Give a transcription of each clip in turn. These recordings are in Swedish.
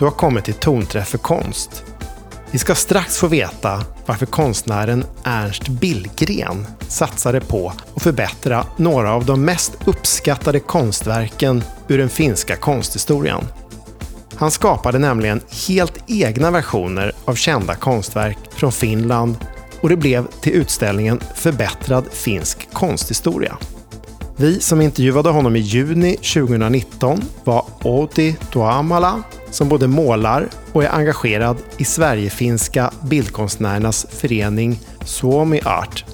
Du har kommit till Tonträff för konst. Vi ska strax få veta varför konstnären Ernst Billgren satsade på att förbättra några av de mest uppskattade konstverken ur den finska konsthistorien. Han skapade nämligen helt egna versioner av kända konstverk från Finland och det blev till utställningen Förbättrad finsk konsthistoria. Vi som intervjuade honom i juni 2019 var Outi Tuamala som både målar och är engagerad i Sverigefinska bildkonstnärernas förening Suomi Art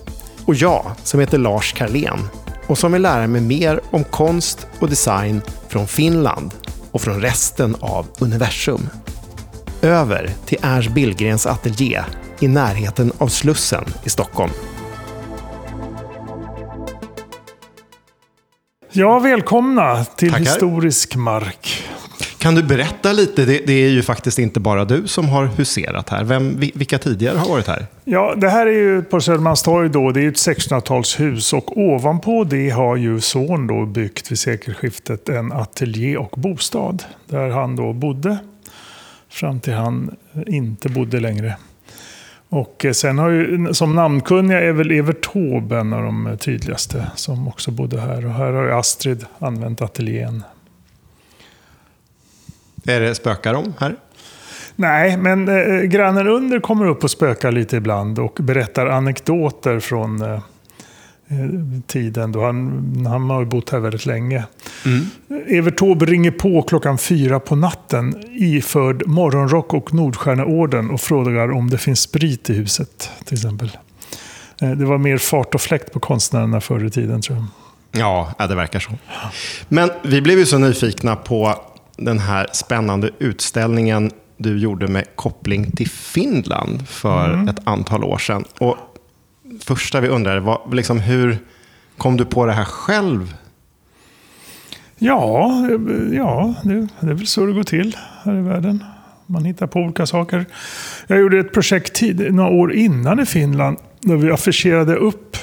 och jag som heter Lars Karlén och som vill lära mig mer om konst och design från Finland och från resten av universum. Över till Ernst Billgrens ateljé i närheten av Slussen i Stockholm. Ja, välkomna till Tackar. historisk mark. Kan du berätta lite? Det, det är ju faktiskt inte bara du som har huserat här. Vem, vi- vilka tidigare har varit här? Ja, det här är ju på Södermalmstorg då. Det är ett 1600-talshus och ovanpå det har ju son då byggt vid sekelskiftet en ateljé och bostad. Där han då bodde fram till han inte bodde längre. Och eh, sen har ju, som namnkunniga är väl Evert Taube en av de tydligaste som också bodde här. Och här har ju Astrid använt ateljén. Är det spökar de här? Nej, men eh, grannen under kommer upp och spökar lite ibland och berättar anekdoter från eh, eh, tiden då han, han har ju bott här väldigt länge. Evert Taube ringer på klockan fyra på natten iförd morgonrock och Nordstjärneorden och frågar om det finns sprit i huset till exempel. Eh, Det var mer fart och fläkt på konstnärerna förr i tiden tror jag. Ja, det verkar så. Men vi blev ju så nyfikna på den här spännande utställningen du gjorde med koppling till Finland för ett antal år sedan. Och första vi undrade var liksom hur kom du på det här själv? Ja, ja det, det är väl så det går till här i världen. Man hittar på olika saker. Jag gjorde ett projekt tid, några år innan i Finland. Där vi affischerade upp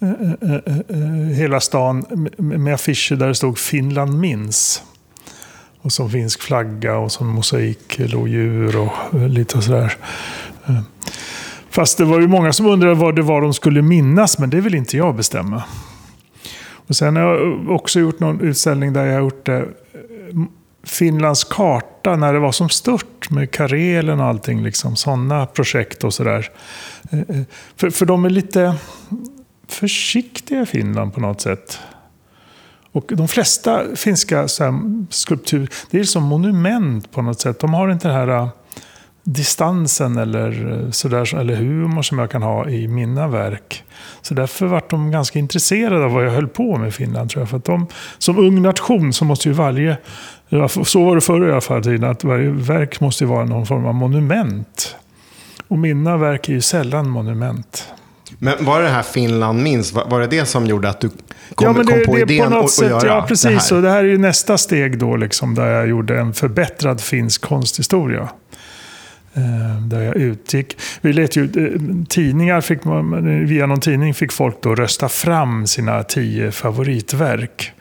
eh, eh, eh, hela stan med, affischer där det stod Finland minns. Och som finsk flagga och som mosaiklodjur och lite sådär. Fast det var ju många som undrade vad det var de skulle minnas, men det vill inte jag bestämma. Och sen har jag också gjort någon utställning där jag har gjort eh, Finlands karta när det var som stört med Karelen och allting. Liksom, Sådana projekt och sådär. Eh, eh, För, för de är lite försiktiga i Finland på något sätt. Och de flesta finska så här, skulpturer, det är som monument på något sätt. De har inte det här eh, distansen eller, eh, sådär, eller humor som jag kan ha i mina verk. Så därför var de ganska intresserade av vad jag höll på med i Finland. Tror jag. För att de, som ung nation så måste ju varje, så var det förr i alla fall, tiden, att varje verk måste ju vara någon form av monument. Och mina verk är ju sällan monument. Men var det det här Finland minns? Var, det det som gjorde att du kom, ja, men det, kom på det idén på något att, att sätt, göra Ja, precis. det här? det här är ju nästa steg då, liksom, där jag gjorde en förbättrad finsk konsthistoria. Eh, där jag utgick. Vi lät ju, eh, tidningar fick man, eh, via någon tidning fick folk då rösta fram sina tio favoritverk.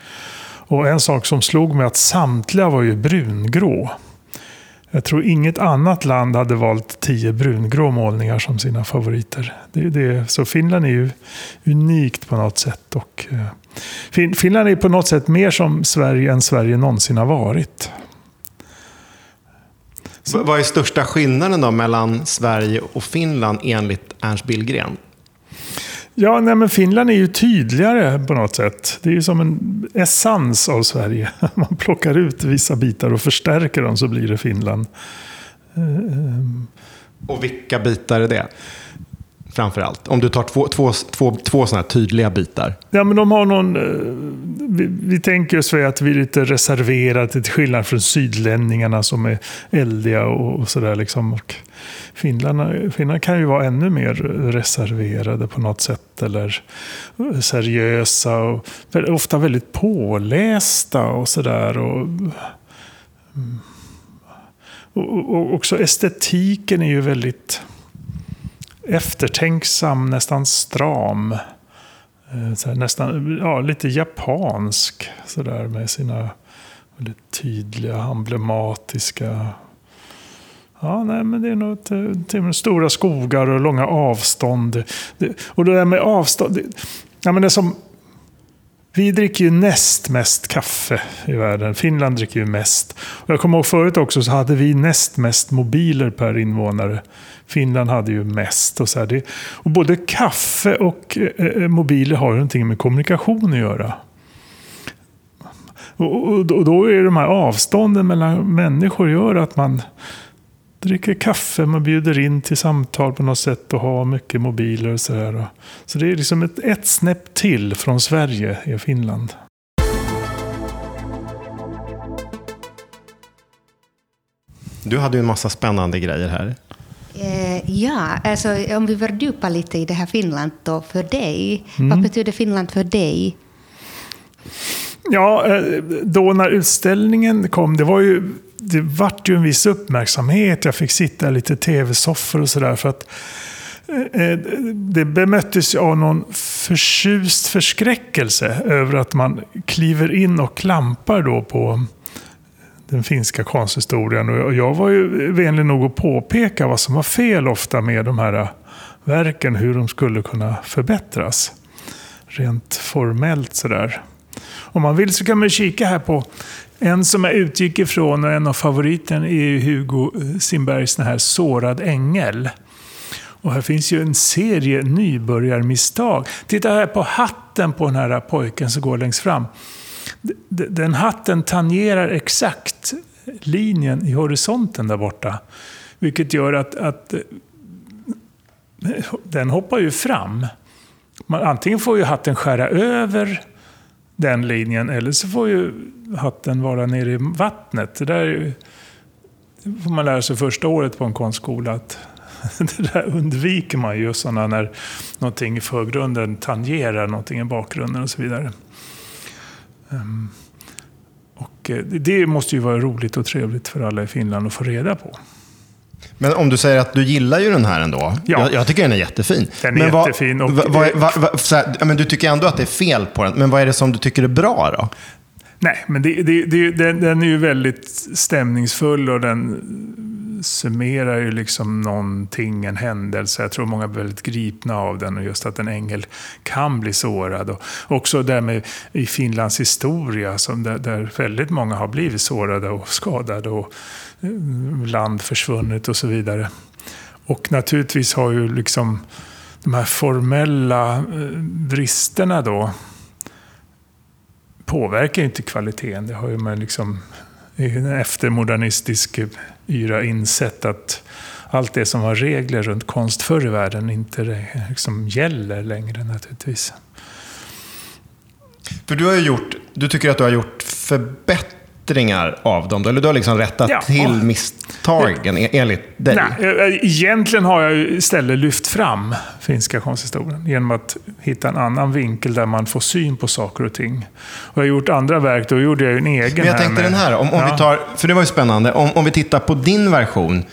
Och en sak som slog mig att samtliga var ju brungrå. Jag tror inget annat land hade valt tio brungrå målningar som sina favoriter. Det, det, så Finland är ju unikt på något sätt. Och, eh, fin, Finland är på något sätt mer som Sverige än Sverige någonsin har varit. Vad är största skillnaden då mellan Sverige och Finland enligt Ernst Billgren? Ja, nej, men Finland är ju tydligare på något sätt. Det är ju som en essens av Sverige. Man plockar ut vissa bitar och förstärker dem så blir det Finland. Och vilka bitar är det? Framför allt. Om du tar två, två, två, två sådana här tydliga bitar. Ja, men de har någon... Eh, vi, vi tänker oss att vi är lite reserverade till skillnad från sydlänningarna som är eldiga och, och sådär. Liksom. Och Finlarna, Finland kan ju vara ännu mer reserverade på något sätt. Eller seriösa och ofta väldigt pålästa och sådär. Mm. Och, och, och också estetiken är ju väldigt eftertänksam, nästan stram. Eh, så här, nästan ja, lite japansk sådär med sina väldigt tydliga, emblematiska Ja, nej, men det är nog eh, till, till stora skogar och långa avstånd. Det, och det där med avstånd. Det, ja, men det som, vi dricker ju näst mest kaffe i världen. Finland dricker ju mest. Och jag kommer ihåg förut också så hade vi näst mest mobiler per invånare. Finland hade ju mest. Och, så det, och både kaffe och eh, eh, mobiler har ju någonting med kommunikation att göra. Och, och, och, då är de här avstånden mellan människor gör att man dricker kaffe, man bjuder in till samtal på något sätt och har mycket mobiler och sådär. Så det är liksom ett, ett snäpp till från Sverige i Finland. Du hade ju en massa spännande grejer här. Eh, ja, alltså om vi fördjupar lite i det här Finland då, för dig. Mm. Vad betyder Finland för dig? Ja, eh, då när utställningen kom, det var ju det vart ju en viss uppmärksamhet. Jag fick sitta i lite tv-soffor och sådär. För att eh, eh, det bemöttes av någon förtjust förskräckelse över att man kliver in och klampar då på den finska konsthistorien. Och jag var ju vänlig nog att påpeka vad som var fel ofta med de här verken, hur de skulle kunna förbättras. Rent formellt sådär. Om man vill så kan man kika här på en som jag utgick ifrån och en av favoriterna är Hugo eh, Simbergs den här Sårad ängel. Och här finns ju en serie nybörjarmisstag. Titta här på hatten på den här pojken som går längst fram. Den hatten tangerar exakt linjen i horisonten där borta. Vilket gör att, att eh, den hoppar ju fram. Man, antingen får ju hatten skära över den linjen. Eller så får ju hatten vara nere i vattnet. Det där får man lära sig första året på en konstskola. Att det där undviker man ju sådana när någonting i förgrunden tangerar någonting i bakgrunden och så vidare. Ehm, och eh, det måste ju vara roligt och trevligt för alla i Finland att få reda på. Men om du säger att du gillar ju den här ändå. Ja. Jag, jag tycker den är jättefin. Den är men jättefin. Vad, vad, vad, här, men du tycker ändå att det är fel på den. Men vad är det som du tycker är bra då? Nej, men det, det, det, den, den är ju väldigt stämningsfull och den summerar ju liksom någonting, en händelse. Jag tror många är väldigt gripna av den och just att en ängel kan bli sårad. Och också det med i Finlands historia, som där, där väldigt många har blivit sårade och skadade. Och, land försvunnit och så vidare. Och naturligtvis har ju liksom de här formella eh, bristerna då påverkar inte kvaliteten. Det har ju man liksom i en eftermodernistisk yra insett att allt det som var regler runt konst förr i världen inte liksom gäller längre naturligtvis. För du har ju gjort, du tycker att du har gjort förbättringar förbättringar av dem? Eller du har liksom rättat ja. till misstagen ja. enligt dig? Nej, eh, egentligen har jag istället lyft fram finska konsthistorien genom att hitta en annan vinkel där man får syn på saker och ting. Och jag har gjort andra verk, då gjorde jag en egen. Men jag tänkte med, den här, om, om ja. vi tar, för det var ju spännande. Om, om vi tittar på din version,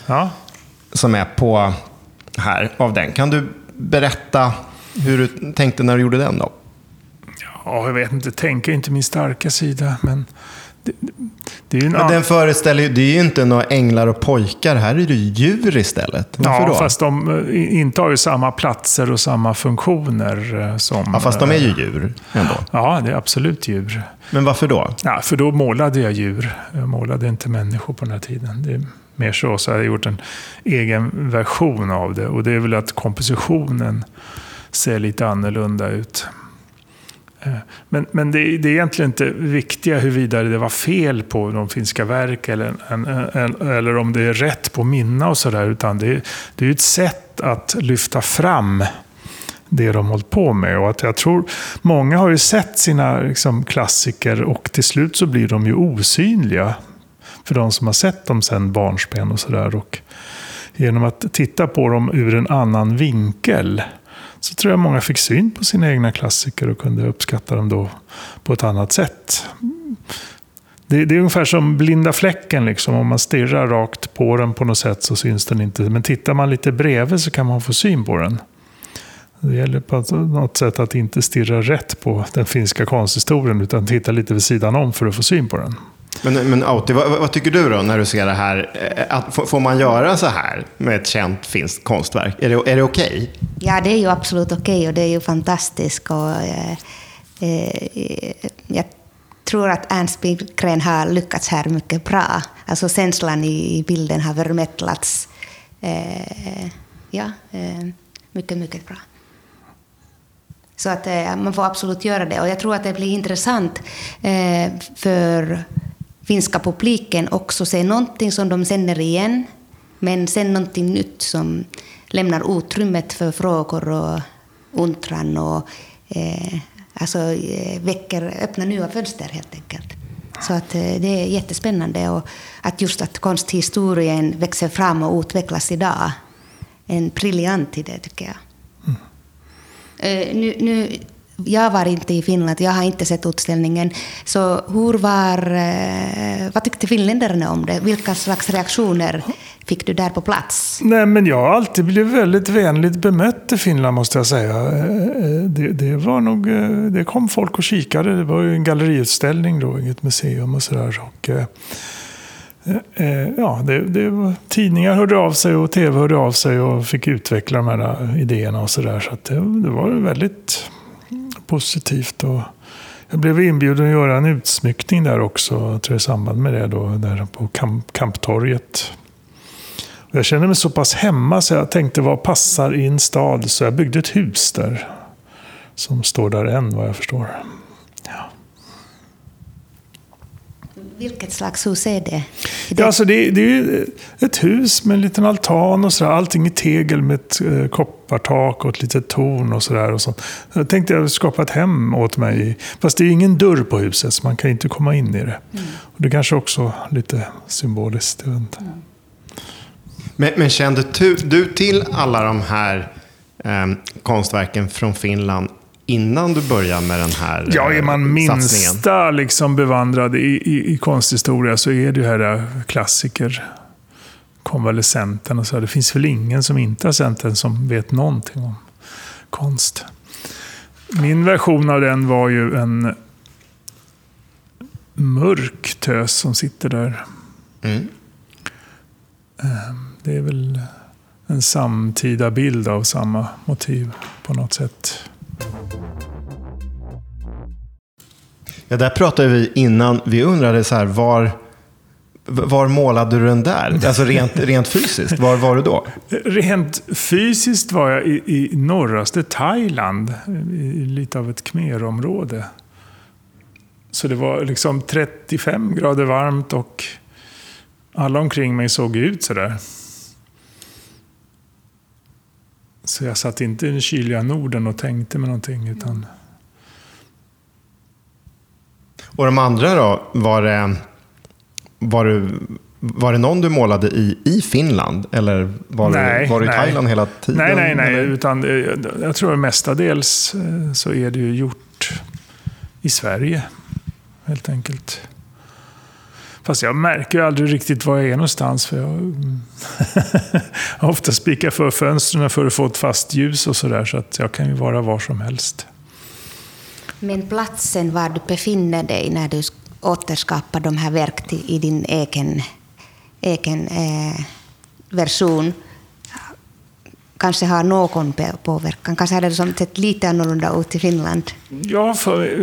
som är på här, av den. Kan du berätta hur du tänkte när du gjorde den då? Ja, jag vet inte. Tänka är inte min starka sida. Men det, det Men den föreställer ju, det är ju inte några änglar och pojkar. Här är det djur istället. Varför ja, då? fast de eh, intar ju samma platser och samma funktioner. Eh, som, ja, fast de är ju djur ändå. Ja, det är absolut djur. Men varför då? Ja, för då målade jag djur. Jag målade inte människor på den här tiden. Det är mer så. Så jag har gjort en egen version av det. Och det är väl att kompositionen ser lite annorlunda ut. Eh, men, men det, det, är egentligen inte viktiga huruvida det var fel på de finska verk eller, eller om det är rätt på minna och sådär. Utan det, det är ett sätt att lyfta fram det de hållit på med. Och att jag tror många har ju sett sina liksom, klassiker och till slut så blir de ju osynliga. För de som har sett dem sedan barnsben och sådär. Genom att titta på dem ur en annan vinkel så tror jag många fick syn på sina egna klassiker och kunde uppskatta dem då på ett annat sätt. Det, det, är ungefär som blinda fläcken. Liksom. Om man stirrar rakt på den på något sätt så syns den inte. Men tittar man lite bredvid så kan man få syn på den. Det gäller på alltså något sätt att inte stirra rätt på den finska konsthistorien utan titta lite vid sidan om för att få syn på den. Men, men Auti, vad, vad, tycker du då när du ser det här? Eh, att, får man göra så här med ett känt finskt konstverk? Är det, är det okej? Okay? Ja, det är ju absolut okej okay och det är ju fantastiskt. Och, eh, eh, jag tror att Ernst Billgren har lyckats här mycket bra. Alltså känslan i, i bilden har förmedlats eh, ja, eh, mycket, mycket bra. Så att eh, man får absolut göra det. Och jag tror att det blir intressant eh, för finska publiken också se någonting som de känner igen, men sen någonting nytt som lämnar utrymmet för frågor och undran och eh, alltså, eh, väcker, öppnar nya fönster helt enkelt. Så att eh, det är jättespännande och att just att konsthistorien växer fram och utvecklas idag. En briljant idé tycker jag. Mm. Uh, nu, nu jag var inte i Finland, jag har inte sett utställningen. Så hur var, eh, vad tyckte finländarna om det? Vilka slags reaktioner fick du där på plats? Nej, men jag har alltid blivit väldigt vänligt bemött i Finland, måste jag säga. Eh, eh, det, det var nog, det kom folk och kikade. Det var ju en galleriutställning då, inget museum och sådär. Och, ja, det, det var, tidningar hörde av sig och tv hörde av sig och fick utveckla de här idéerna och sådär. Så, så det, det var väldigt positivt. Och jag blev inbjuden att göra en utsmyckning där också, tror jag, i samband med det, då, där på Kamp Kamptorget. jag kände mig så pass hemma så jag tänkte vad passar i en stad? Så jag byggde ett hus där. Som står där än, vad jag förstår. Ja. Vilket slags hus är det? det... Ja, alltså det, det är ett hus med en liten altan och sådär. Allting i tegel med ett eh, koppartak och ett litet torn och sådär. Så. Jag tänkte jag skapa ett hem åt mig. Fast det är ingen dörr på huset, så man kan inte komma in i det. Mm. Och det är kanske också lite symboliskt. Jag mm. men, men, kände du, du till alla de här eh, konstverken från Finland innan du börjar med den här Ja, är man minsta liksom bevandrad i, i, i, konsthistoria så är det ju här klassiker. Konvalescenten och så. Det finns väl ingen som inte har sett den som vet någonting om konst. Min version av den var ju en mörk tös som sitter där. Mm. Ehm, det är väl en samtida bild av samma motiv på något sätt. Ja, där pratade vi innan. Vi undrade så här, var, var målade du den där? Alltså rent, rent fysiskt, var var du då? Rent fysiskt var jag i, i norraste Thailand, i lite av ett khmerområde. Så det var liksom 35 grader varmt och alla omkring mig såg ut sådär. Så jag satt inte i den kyliga Norden och tänkte med någonting. Utan... Och de andra då? Var det, var det, var det någon du målade i, i Finland? Eller var, nej, det, var du i nej. Thailand hela tiden? Nej, nej, nej. Utan, jag tror mestadels eh, så är det ju gjort i Sverige. Helt enkelt. Fast jag märker aldrig riktigt var jag är någonstans. För jag mm, har ofta spikat för fönstren för att få ett fast ljus och sådär. Så att jag kan ju vara var som helst. Men platsen var du befinner dig när du återskapar de här verken i din egen, egen eh, version kanske har någon påverkan? Kanske hade det sett lite annorlunda ut i Finland? Ja,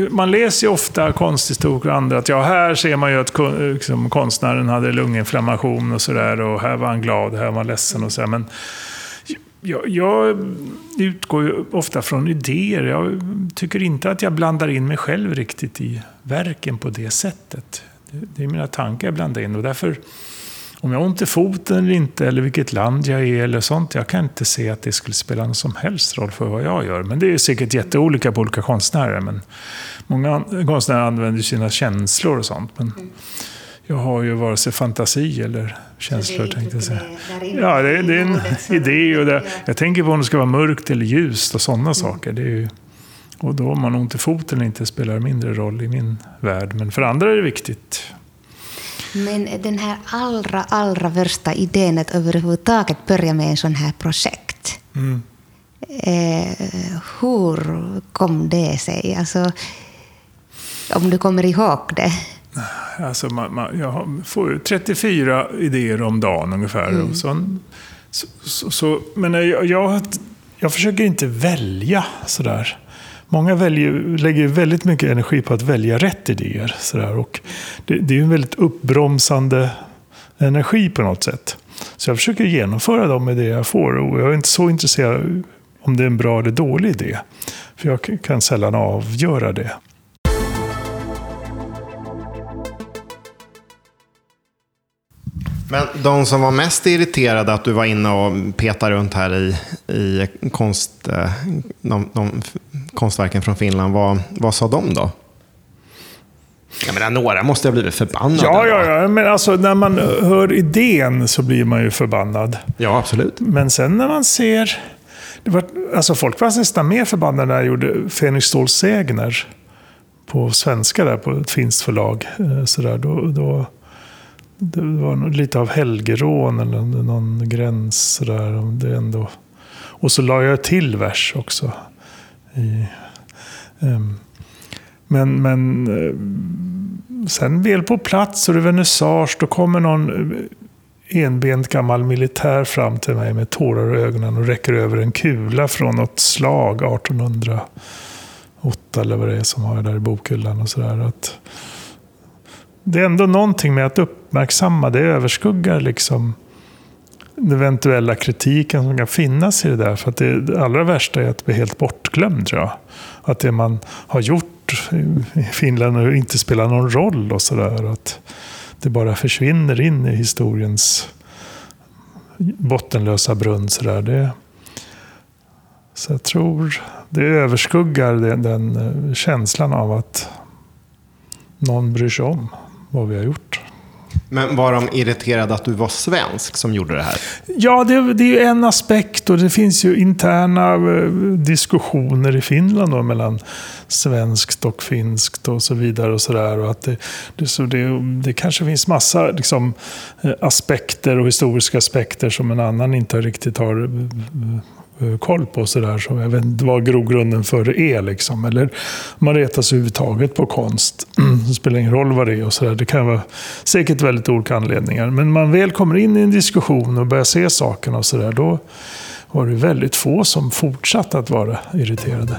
man läser ju ofta konsthistoriker och andra att ja, här ser man ju att liksom, konstnären hade lunginflammation och sådär och här var han glad, här var han ledsen och så. Men jag, jag, utgår ju ofta från idéer. Jag tycker inte att jag blandar in mig själv riktigt i verken på det sättet. Det är mina tankar jag blandar in och därför om jag har ont i foten eller inte, eller vilket land jag är eller sånt. Jag kan inte se att det skulle spela någon som helst roll för vad jag gör. Men det är säkert jätteolika på olika konstnärer. Men många konstnärer använder sina känslor och sånt. Men jag har ju vare sig fantasi eller känslor, tänkte jag säga. Ja, det är, det är en idé. Och det, jag tänker på om det ska vara mörkt eller ljust och sådana mm. saker. Det är ju, och då om man har ont i foten eller inte spelar mindre roll i min värld. Men för andra är det viktigt. Men den här allra, allra värsta idén att överhuvudtaget börja med en sån här projekt. Mm. Eh, hur kom det sig? Alltså, om du kommer ihåg det? Alltså man, man, jag får 34 idéer om dagen ungefär. Mm. Och så, så, så, men jag, jag, jag försöker inte välja sådär. Många väljer, lägger väldigt mycket energi på att välja rätt idéer. Sådär. Och det, det är en väldigt uppbromsande energi på något sätt. Så jag försöker genomföra de idéer jag får. Och jag är inte så intresserad om det är en bra eller dålig idé. För jag kan sällan avgöra det. Men de som var mest irriterade att du var inne och petade runt här i, i konst, eh, de, de konstverken från Finland, vad, vad sa de då? Jag menar, några måste ha blivit förbannade. Ja, ja, ja. Men alltså, när man hör idén så blir man ju förbannad. Ja, absolut. Men sen när man ser... Det var, alltså folk var nästan mer förbannade när jag gjorde Fenix Ståhl Sägner på svenska där på ett finskt förlag. Eh, så där, då, då, det var lite av helgerån eller någon gräns. där. Det ändå. Och så la jag till vers också. I, um, men, men eh, sen väl på plats och det är vernissage, då kommer någon eh, enbent gammal militär fram till mig med tårar i ögonen och räcker över en kula från något slag 1808 eller vad det är som har jag där i bokhyllan. Och så där, att, det är ändå någonting med att uppmärksamma, det överskuggar liksom den eventuella kritiken som kan finnas i det där. För att det, det allra värsta är att bli helt bortglömd tror jag. Att det man har gjort i Finland inte spelar någon roll och sådär. Att det bara försvinner in i historiens bottenlösa brunn. Så, där. Det, så jag tror det överskuggar den, den eh, känslan av att någon bryr sig om vad vi har gjort. Men var de irriterade att du var svensk som gjorde det här? Ja, det, det är ju en aspekt och det finns ju interna eh, diskussioner i Finland då, mellan svenskt och finskt och så vidare. och så där. Och att det, det, så det, det kanske finns massa liksom, eh, aspekter och historiska aspekter som en annan inte riktigt har Eh, Eh, koll på. Så där, så jag vet inte vad grogrunden för det är. Liksom. Eller man retas överhuvudtaget på konst. det spelar ingen roll vad det är. och så där. Det kan vara säkert väldigt olika anledningar. Men man väl kommer in i en diskussion och börjar se sakerna och så där, då var det väldigt få som fortsatte att vara irriterade.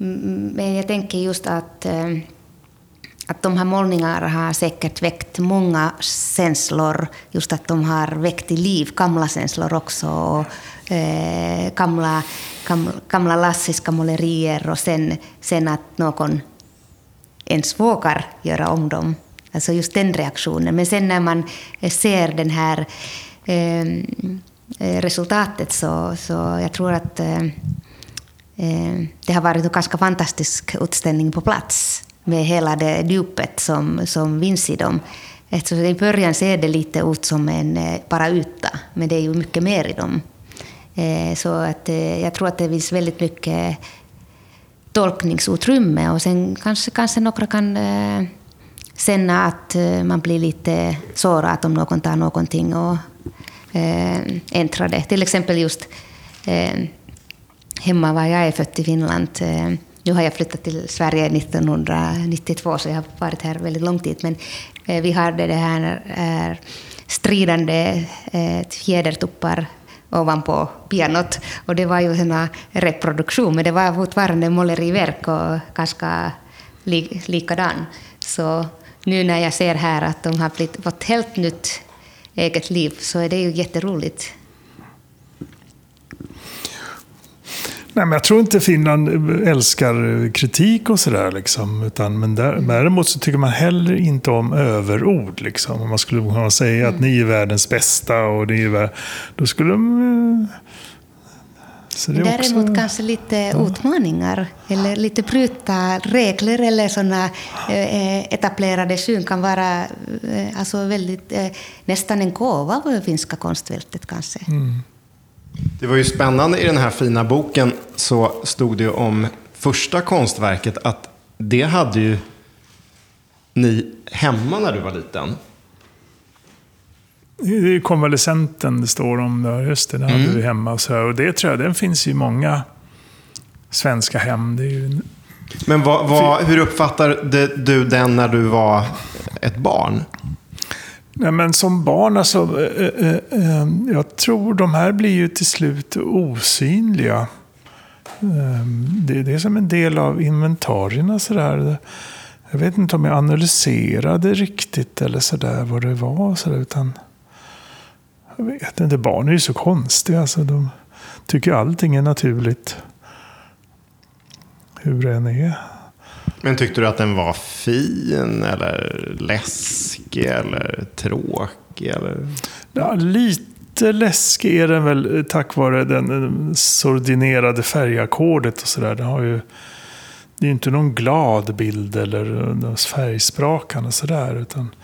Mm, mm, men jag tänker just att eh, att de här målningarna har säkert väckt många känslor. Just att de har väckt till liv gamla känslor också. Och, eh, gamla, gamla, gamla lassiska målerier och sen, sen att någon ens vågar göra om dem. Alltså just den reaktionen. Men sen när man ser den här eh, resultatet så, så jag tror att eh, eh det har varit en ganska fantastisk utställning på plats med hela det djupet som, som finns i dem. Eftersom I början ser det lite ut som en eh, bara yta, men det är ju mycket mer i dem. Eh, så att, eh, jag tror att det finns väldigt mycket tolkningsutrymme och sen kanske, kanske några kan känna att man blir lite sårad om någon tar någonting och ändrar det. Till exempel just hemma var jag är född i Finland nu har jag flyttat till Sverige 1992, så jag har varit här väldigt lång tid. Men eh, vi hade det här eh, stridande eh, fjädertuppar ovanpå pianot. Och det var ju en reproduktion, men det var fortfarande måleriverk och ganska li likadan. Så nu när jag ser här att de har fått helt nytt eget liv så är det ju jätteroligt. Nej, men jag tror inte Finland älskar kritik och sådär. Liksom, men däremot så tycker man heller inte om överord. Liksom. Om man skulle kunna säga mm. att ni är världens bästa och ni är Då skulle de... Eh, så det Däremot också... kanske lite ja. utmaningar eller lite bryta regler eller sådana eh, etablerade syn kan vara eh, alltså väldigt, eh, nästan en gåva för finska konstvältet kanske. Mm. Det var ju spännande i den här fina boken så stod det om första konstverket att det hade ju ni hemma när du var liten. Det är konvalescenten det står om. Där. Just det, hade mm. vi hemma. Så, och det tror jag, den finns i många svenska hem. Det är ju Men vad, vad, hur uppfattade du den när du var ett barn? Nej, men som barn, alltså, eh, eh, eh, jag tror de här blir ju till slut osynliga. Eh, det, det är som en del av inventarierna. Sådär. Jag vet inte om jag analyserade riktigt eller sådär vad det var. Sådär, utan jag vet inte, barn är ju så konstiga. Alltså, de tycker allting är naturligt. Hur det än är. Men tyckte du att den var fin eller läskig eller tråkig? Eller? Ja, lite läskig är den väl eh, tack vare den eh, sordinerade färgackordet och sådär. Den har ju, det är ju inte någon glad bild eller eh, färgsprakande sådär. Utan,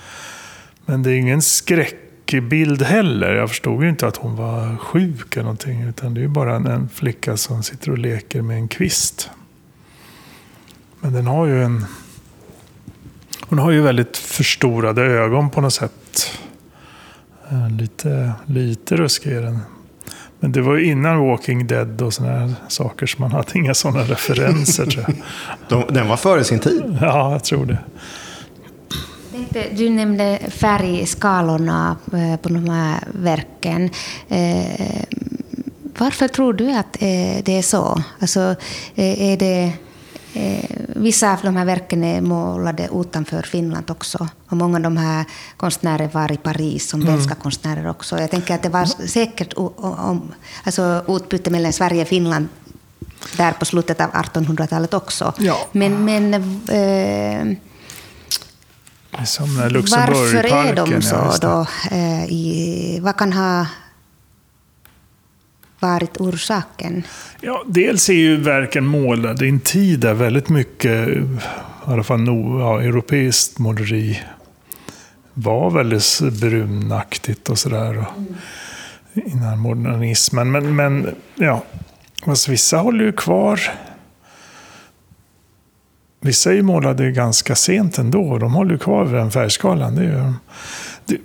men det är ingen skräckbild heller. Jag förstod ju inte att hon var sjuk eller någonting. Utan det är ju bara en, en flicka som sitter och leker med en kvist. Men den har ju en... Hon har ju väldigt förstorade ögon på något sätt. Lite, lite ruskig är den. Men det var ju innan Walking Dead och sådana här saker, så man hade inga sådana referenser tror jag. den var före sin tid? Ja, jag tror det. Du nämnde färgskalorna eh, på de här verken. Eh, varför tror du att eh, det är så? Alltså, är det Eh, vissa av de här verken är målade utanför Finland också. Och många av de här konstnärer var i Paris som mm. konstnärer också. Jag tänker att det var säkert om, alltså utbyte mellan Sverige och Finland där på slutet av 1800-talet också. Ja. Men, men eh, varför är de så ja, då? Eh, i, vad kan ha varit orsaken? Ja, dels är ju verken målade i en tid där väldigt mycket, i alla fall no, ja, europeiskt måleri var väldigt brunaktigt och sådär. Mm. Innan modernismen. Men, men ja, alltså, vissa håller ju kvar. Vissa är ju målade ganska sent ändå. De håller ju kvar vid den färgskalan. Det är, det,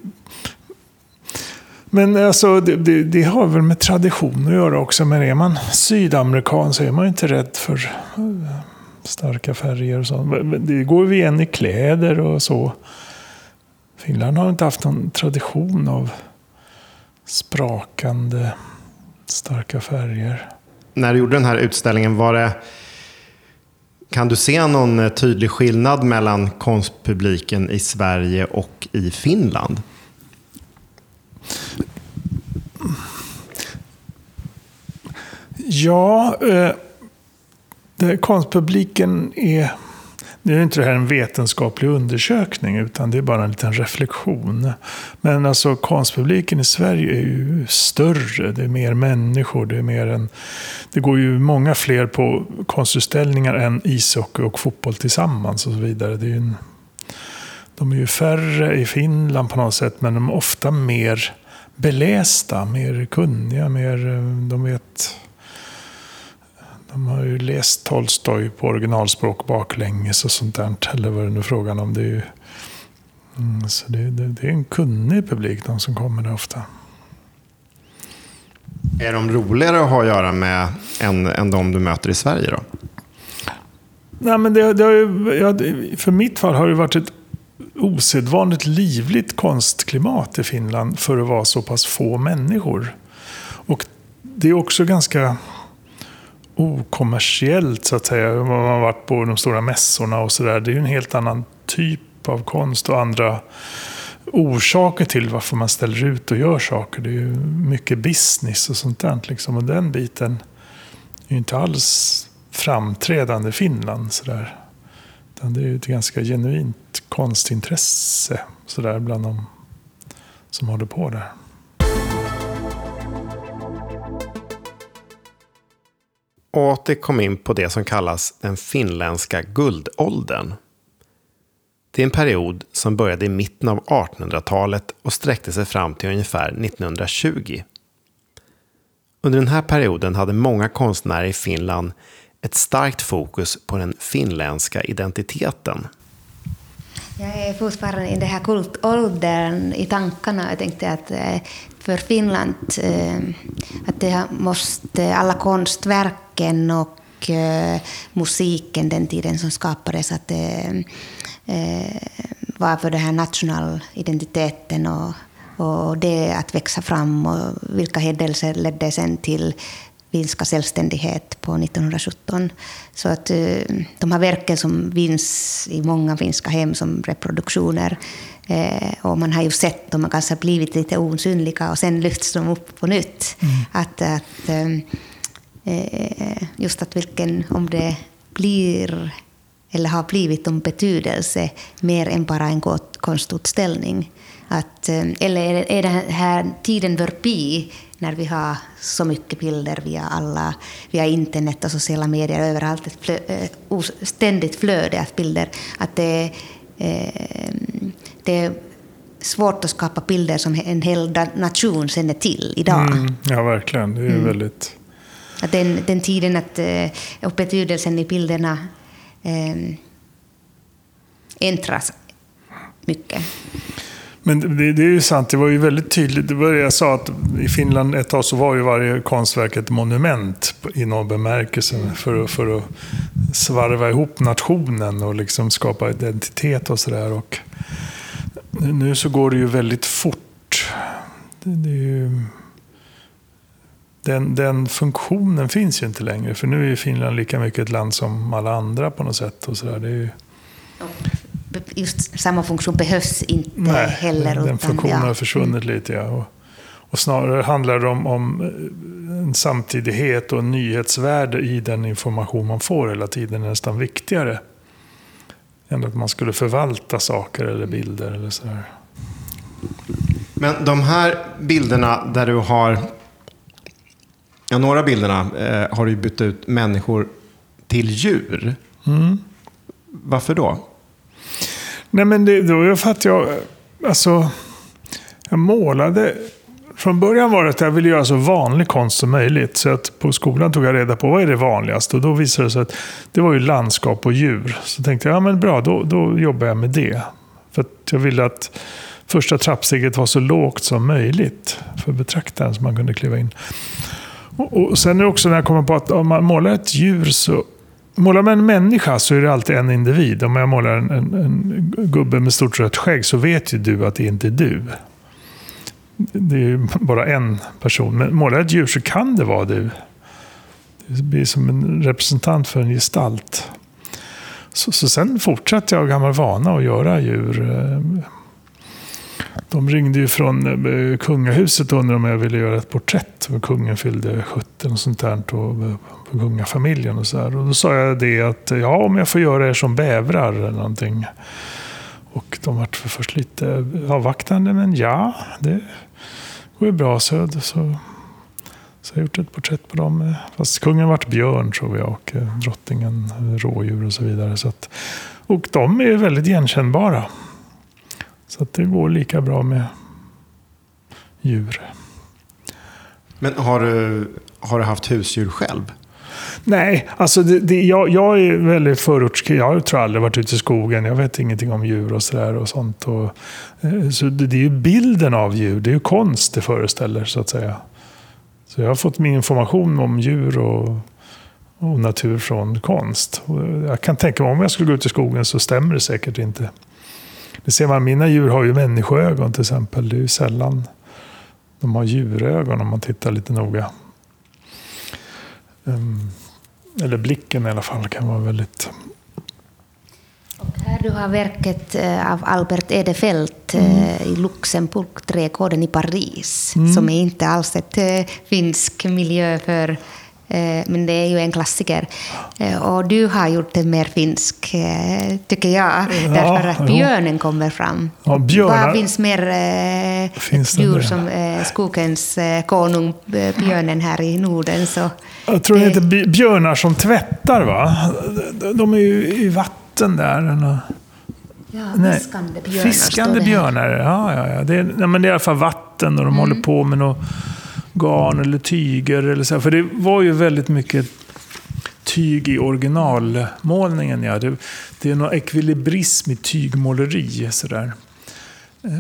men alltså, det, det, det, har väl med tradition att göra också. Men är man sydamerikan så är man ju inte rädd för eh, starka färger och sånt. Det går ju igen i kläder och så. Finland har inte haft någon tradition av sprakande starka färger. När du gjorde den här utställningen, var det... Kan du se någon eh, tydlig skillnad mellan konstpubliken i Sverige och i Finland? Ja, eh, konstpubliken är... Nu är inte det här en vetenskaplig undersökning, utan det är bara en liten reflektion. Men alltså konstpubliken i Sverige är ju större. Det är mer människor. Det, är mer en, det går ju många fler på konstutställningar än ishockey och fotboll tillsammans och så vidare. Det är en, de är ju färre i Finland på något sätt, men de är ofta mer belästa, mer kunniga, mer, de vet... De har ju läst Tolstoj på originalspråk baklänges och sånt där. Eller vad det nu är frågan om. Det är, ju, mm, så det, det, det, är en kunnig publik, de som kommer där ofta. Är de roligare att ha att göra med än, än de du möter i Sverige då? Nej, men det, det har ju, för mitt fall har det varit ett osedvanligt livligt konstklimat i Finland för att vara så pass få människor. Och det är också ganska okommersiellt så att säga. Man har varit på de stora mässorna och sådär. Det är ju en helt annan typ av konst och andra orsaker till varför man ställer ut och gör saker. Det är ju mycket business och sånt där. Liksom. Och den biten är ju inte alls framträdande i Finland. Sådär. Utan det är ett ganska genuint konstintresse sådär bland de som håller på där. Åter kom in på det som kallas den finländska guldåldern. Det är en period som började i mitten av 1800-talet och sträckte sig fram till ungefär 1920. Under den här perioden hade många konstnärer i Finland ett starkt fokus på den finländska identiteten. Jag är fortfarande i den här kultåldern i tankarna. Jag tänkte att eh, för Finland, eh, att det måste alla konstverken och eh, musiken den tiden som skapades. Att det var för den här nationalidentiteten och, och det att växa fram och vilka händelser ledde sen till finska självständighet på 1917. Så att eh, de här verken som vinns i många finska hem som reproduktioner eh, och man har ju sett dem, har kanske blivit lite osynliga och sen lyfts de upp på nytt. Mm. Att, att, eh, just att vilken, om det blir eller har blivit om betydelse mer än bara en konstutställning. Att, eller är den här tiden förbi när vi har så mycket bilder via alla, via internet och sociala medier överallt, ett flö, äh, ständigt flöde av bilder, att det, äh, det är svårt att skapa bilder som en hel nation känner till idag. Mm, ja, verkligen. Det är mm. väldigt... Att den, den tiden att, eh, och betydelsen i bilderna äh, ändras mycket. Men det, det, är ju sant, det var ju väldigt tydligt. Det var det jag sa, att i Finland ett tag så var ju varje konstverk ett monument i någon bemärkelse. För, för att svarva ihop nationen och liksom skapa identitet och sådär. Nu så går det ju väldigt fort. Det, det ju, den, den, funktionen finns ju inte längre. För nu är ju Finland lika mycket ett land som alla andra på något sätt. Och så där. Det är ju just samma funktion behövs inte Nej, heller. Den, den funktionen ja. har försvunnit lite. Ja. Och, och snarare handlar det om, om en samtidighet och en nyhetsvärde i den information man får hela tiden är nästan viktigare. Än att man skulle förvalta saker eller bilder eller sådär. Men de här bilderna där du har... Ja, några bilderna eh, har du bytt ut människor till djur. Mm. Varför då? Nej men det, då ju för att jag, eh, alltså, jag målade. Från början var det att jag ville göra så vanlig konst som möjligt. Så att på skolan tog jag reda på vad är det vanligaste. Och då visade det sig att det var ju landskap och djur. Så tänkte jag, ja men bra, då, då jobbar jag med det. För att jag ville att första trappsteget var så lågt som möjligt för betraktaren så man kunde kliva in. Och, och sen är det också när jag kommer på att om man målar ett djur så Målar man en människa så är det alltid en individ. Om jag målar en, en, en gubbe med stort rött skägg så vet ju du att det inte är du. Det är ju bara en person. Men målar jag ett djur så kan det vara du. Det blir som en representant för en gestalt. Så, så sen fortsatte jag av gammal vana att göra djur. Eh, de ringde ju från eh, kungahuset och undrade om jag ville göra ett porträtt. Kungen fyllde 70 och sånt där. Och eh, på kungafamiljen och så här. Och då sa jag det att eh, ja, om jag får göra er som bävrar eller någonting. Och de var för först lite avvaktande, men ja, det går ju bra. Så, så, så jag har gjort ett porträtt på dem. Fast kungen vart björn tror jag och drottningen rådjur och så vidare. Så att, och de är väldigt igenkännbara. Så det går lika bra med djur. Men har du, har du haft husdjur själv? Nej, alltså det, det, jag, jag är väldigt förortskille. Jag tror aldrig varit ute i skogen. Jag vet ingenting om djur och sådär. Och sånt. Och, eh, så det, det, är ju bilden av djur. Det är ju konst det föreställer, så att säga. Så jag har fått min information om djur och, och natur från konst. Och jag kan tänka mig om jag skulle gå ut i skogen så stämmer det säkert inte. Det ser man, mina djur har ju människoögon till exempel. Det är ju sällan de har djurögon om man tittar lite noga. Um, eller blicken i alla fall kan vara väldigt... Och här du har verket eh, av Albert Edefelt mm. i Luxemburg, trädgården i Paris, mm. som är inte alls ett eh, finsk miljö för men det är ju en klassiker. Och du har gjort det mer finsk, tycker jag, därför att björnen kommer fram. Ja, björnar. Vad finns mer finns djur som skogens konung, björnen här i Norden? Så jag tror det heter björnar som tvättar va? De är ju i vatten där. Ja, fiskande björnar. Fiskande björnar, ja, ja, ja. Det är, men det är i alla fall vatten och de mm. håller på med något garn eller tyger. Eller så. För det var ju väldigt mycket tyg i originalmålningen. Ja. Det, det är någon ekvilibrism i tygmåleri. Så där. Eh,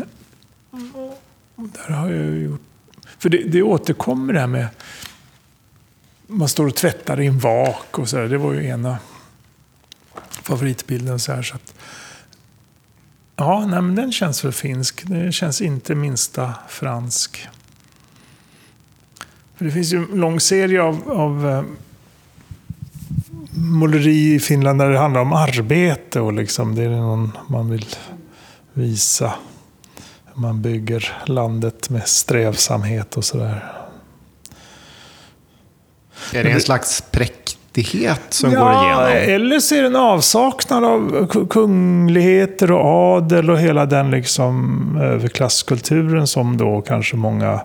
där har jag gjort... För det, det återkommer det här med man står och tvättar i en vak och så där. Det var ju ena favoritbilden. Så här, så att, ja, nej, men den känns väl finsk. Den känns inte minsta fransk. För det finns ju en lång serie av, av eh, måleri i Finland där det handlar om arbete och liksom det är någon man vill visa. Man bygger landet med strävsamhet och sådär. Är det en slags präktighet som ja, går igenom? eller så är det en avsaknad av kungligheter och adel och hela den liksom överklasskulturen som då kanske många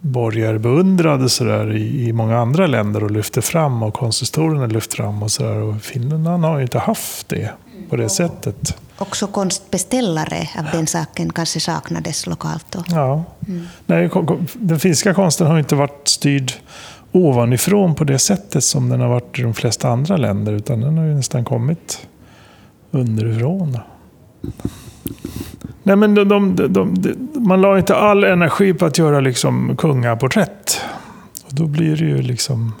borgare beundrade sådär i, i många andra länder och lyfte fram och konsthistorierna lyfte fram och sådär. Och Finland har ju inte haft det på det sättet. Också konstbeställare av den saken kanske saknades lokalt då? Ja. Mm. Nej, den finska konsten har inte varit styrd ovanifrån på det sättet som den har varit i de flesta andra länder. Utan den har ju nästan kommit underifrån. Nej, men de, de, de, man la inte all energi på att göra liksom kungaporträtt. Och då blir det ju liksom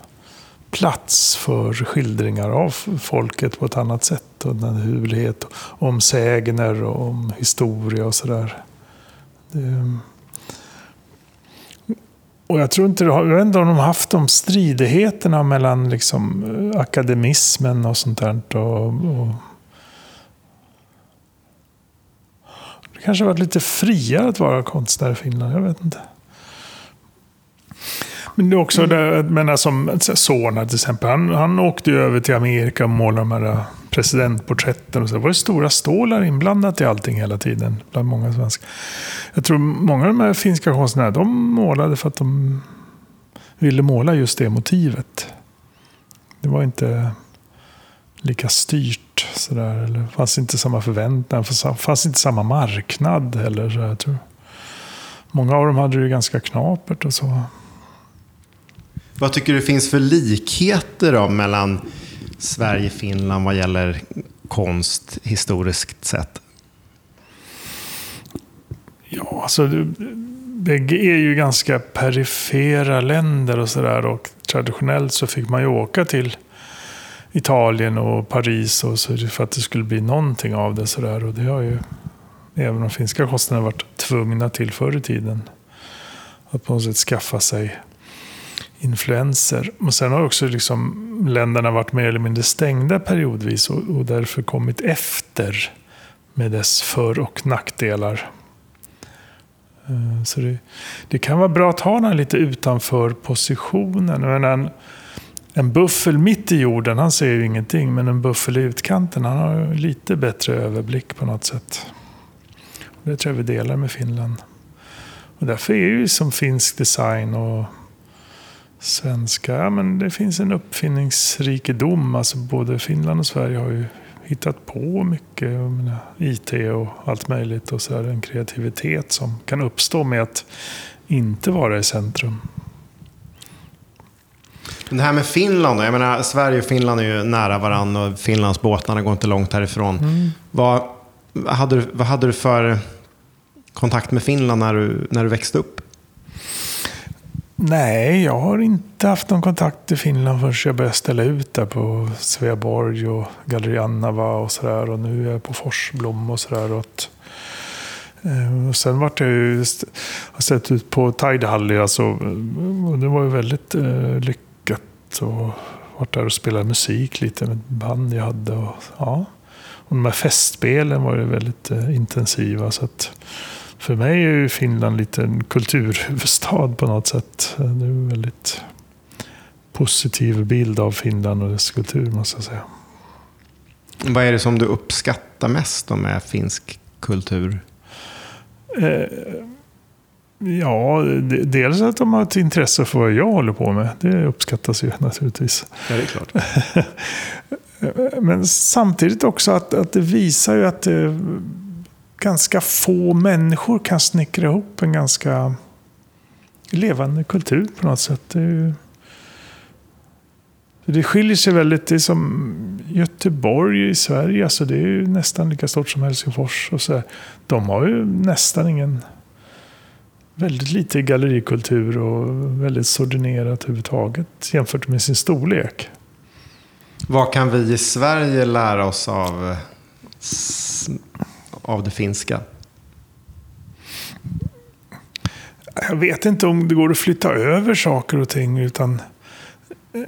plats för skildringar av folket på ett annat sätt. Och naturlighet, om sägner och om historia och sådär. Och jag tror inte, jag vet inte om de har haft de stridigheterna mellan liksom eh, akademismen och sånt där. Och, och det kanske varit lite friare att vara konstnär i Finland, jag vet inte. Men det är också, mm. det, menar, som Sorna till exempel, han, han åkte ju över till Amerika och målade de här presidentporträtten. Och så. Det var ju stora stålar inblandat i allting hela tiden, bland många svenskar. Jag tror många av de här finska konstnärerna, de målade för att de ville måla just det motivet. Det var inte lika styrt sådär. Eller fanns inte samma förväntan, fanns inte samma marknad heller. Så jag tror. Många av dem hade det ganska knapert och så. Vad tycker du finns för likheter då mellan Sverige och Finland vad gäller konst historiskt sett? Ja, alltså bägge är ju ganska perifera länder och sådär. Och traditionellt så fick man ju åka till Italien och Paris och så för att det skulle bli någonting av det. sådär. Och det har ju även de finska konstnärerna varit tvungna till förr i tiden. Att på något sätt skaffa sig influenser. Och sen har också liksom länderna varit mer eller mindre stängda periodvis och, och därför kommit efter med dess för och nackdelar. Eh, så det, det, kan vara bra att ha den lite utanför positionen. Men en, buffel mitt i jorden, han ser ju ingenting. Men en buffel i utkanten, han har lite bättre överblick på något sätt. Det tror jag vi delar med Finland. Och därför är ju som finsk design och svenska, ja, men det finns en uppfinningsrikedom. Alltså både Finland och Sverige har ju hittat på mycket. Menar, IT och allt möjligt. Och så är det en kreativitet som kan uppstå med att inte vara i centrum. Det här med Finland, jag menar Sverige och Finland är ju nära varandra och Finlands båtarna går inte långt härifrån. Mm. Vad, hade du, vad hade du för kontakt med Finland när du, när du växte upp? Nej, jag har inte haft någon kontakt i Finland förrän jag började ställa ut där på Sveaborg och Galleri Annava och sådär. Och nu är jag på Forsblom och sådär. Och, eh, och sen vart jag ju, har sett ut på Tidehalli alltså, och det var ju väldigt eh, lyckat. Och varit där och spelat musik lite med ett band jag hade. Och, ja. och de här festspelen var ju väldigt eh, intensiva. så att för mig är ju Finland lite en kulturhuvudstad på något sätt. Det är en väldigt positiv bild av Finland och dess kultur måste jag säga. Vad är det som du uppskattar mest med finsk kultur? Eh, ja, dels att de har ett intresse för vad jag håller på med. Det uppskattas ju naturligtvis. Ja, det är klart. Men samtidigt också att, att det visar ju att det ganska få människor kan snickra ihop en ganska levande kultur på något sätt. Det, ju, det skiljer sig väldigt. Det är som Göteborg i Sverige. Alltså det är ju nästan lika stort som Helsingfors. Och så De har ju nästan ingen väldigt lite gallerikultur och väldigt sordinerat överhuvudtaget jämfört med sin storlek. Vad kan vi i Sverige lära oss av, av det finska? Jag vet inte om det går att flytta över saker och ting. utan eh,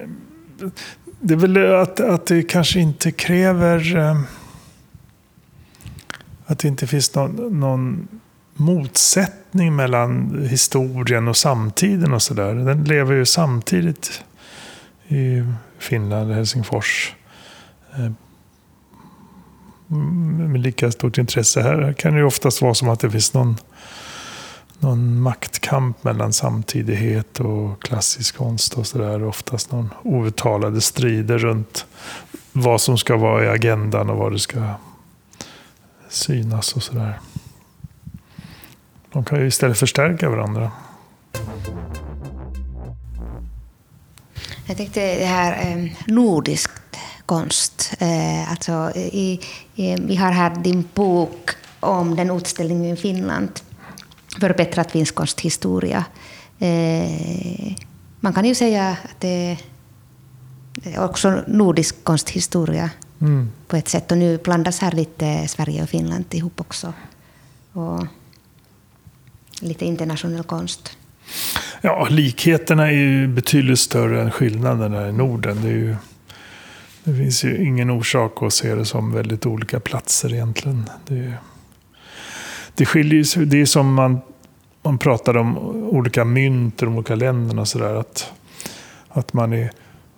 Det är väl att, att det kanske inte kräver eh, att det inte finns någon, någon motsättning mellan historien och samtiden och sådär. Den lever ju samtidigt i Finland, Helsingfors. Eh, med lika stort intresse. Här kan det ju oftast vara som att det finns någon, någon maktkamp mellan samtidighet och klassisk konst och sådär. Oftast någon outtalade strider runt vad som ska vara i agendan och vad det ska synas och sådär. De kan ju istället förstärka varandra. Jag tänkte det här eh, nordisk konst. Eh, alltså, i, i, vi har här din bok om den utställningen i Finland. Förbättrad finsk konsthistoria. Eh, man kan ju säga att det är också nordisk konsthistoria mm. på ett sätt. Och nu blandas här lite Sverige och Finland ihop också. Och lite internationell konst. Ja, likheterna är ju betydligt större än skillnaderna i Norden. Det, är ju, det finns ju ingen orsak att se det som väldigt olika platser egentligen. Det, det skiljer sig. Det är som man, man pratar om olika mynt i de olika länderna. Så där, att, att man i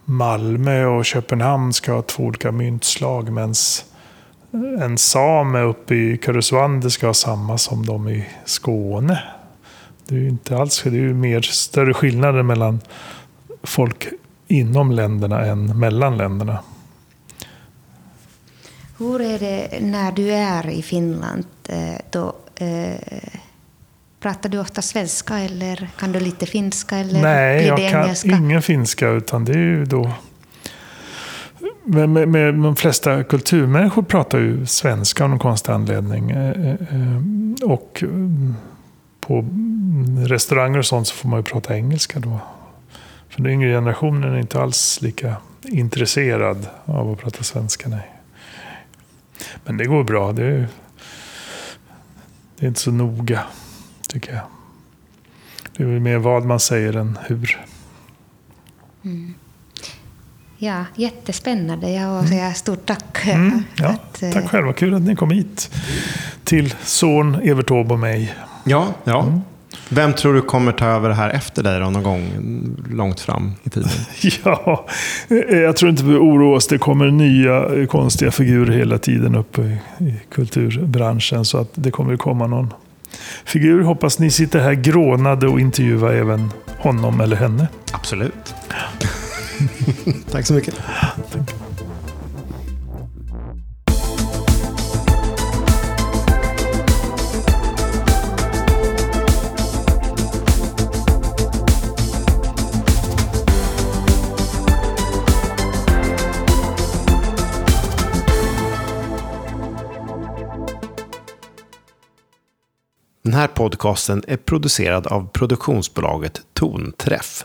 Malmö och Köpenhamn ska ha två olika myntslag. Medan en same uppe i Karesuando ska ha samma som de i Skåne. Det är ju inte alls, det är ju mer större skillnader mellan folk inom länderna än mellan länderna. Hur är det när du är i Finland? Eh, då, eh, pratar du ofta svenska eller kan du lite finska? Eller Nej, jag kan engelska? ingen finska utan det är ju då med, med, med, de flesta kulturmänniskor pratar ju svenska av någon konstig anledning. Eh, och på restauranger och sånt så får man ju prata engelska då. För den yngre generationen är inte alls lika intresserad av att prata svenska. Nej. Men det går bra. Det är, det är inte så noga, tycker jag. Det är väl mer vad man säger än hur. Mm. Ja, jättespännande. Jag vill säga stort tack. Mm, ja, att, tack själva. Kul att ni kom hit. Till son Evert Taube och mig. Ja, ja. Mm. Vem tror du kommer ta över här efter dig då, någon gång långt fram i tiden? ja, jag tror inte vi oroar oss. Det kommer nya konstiga figurer hela tiden upp i, i kulturbranschen. Så att det kommer komma någon figur. Hoppas ni sitter här grånade och intervjuar även honom eller henne. Absolut. Tack så mycket. Tack. Den här podcasten är producerad av produktionsbolaget Tonträff.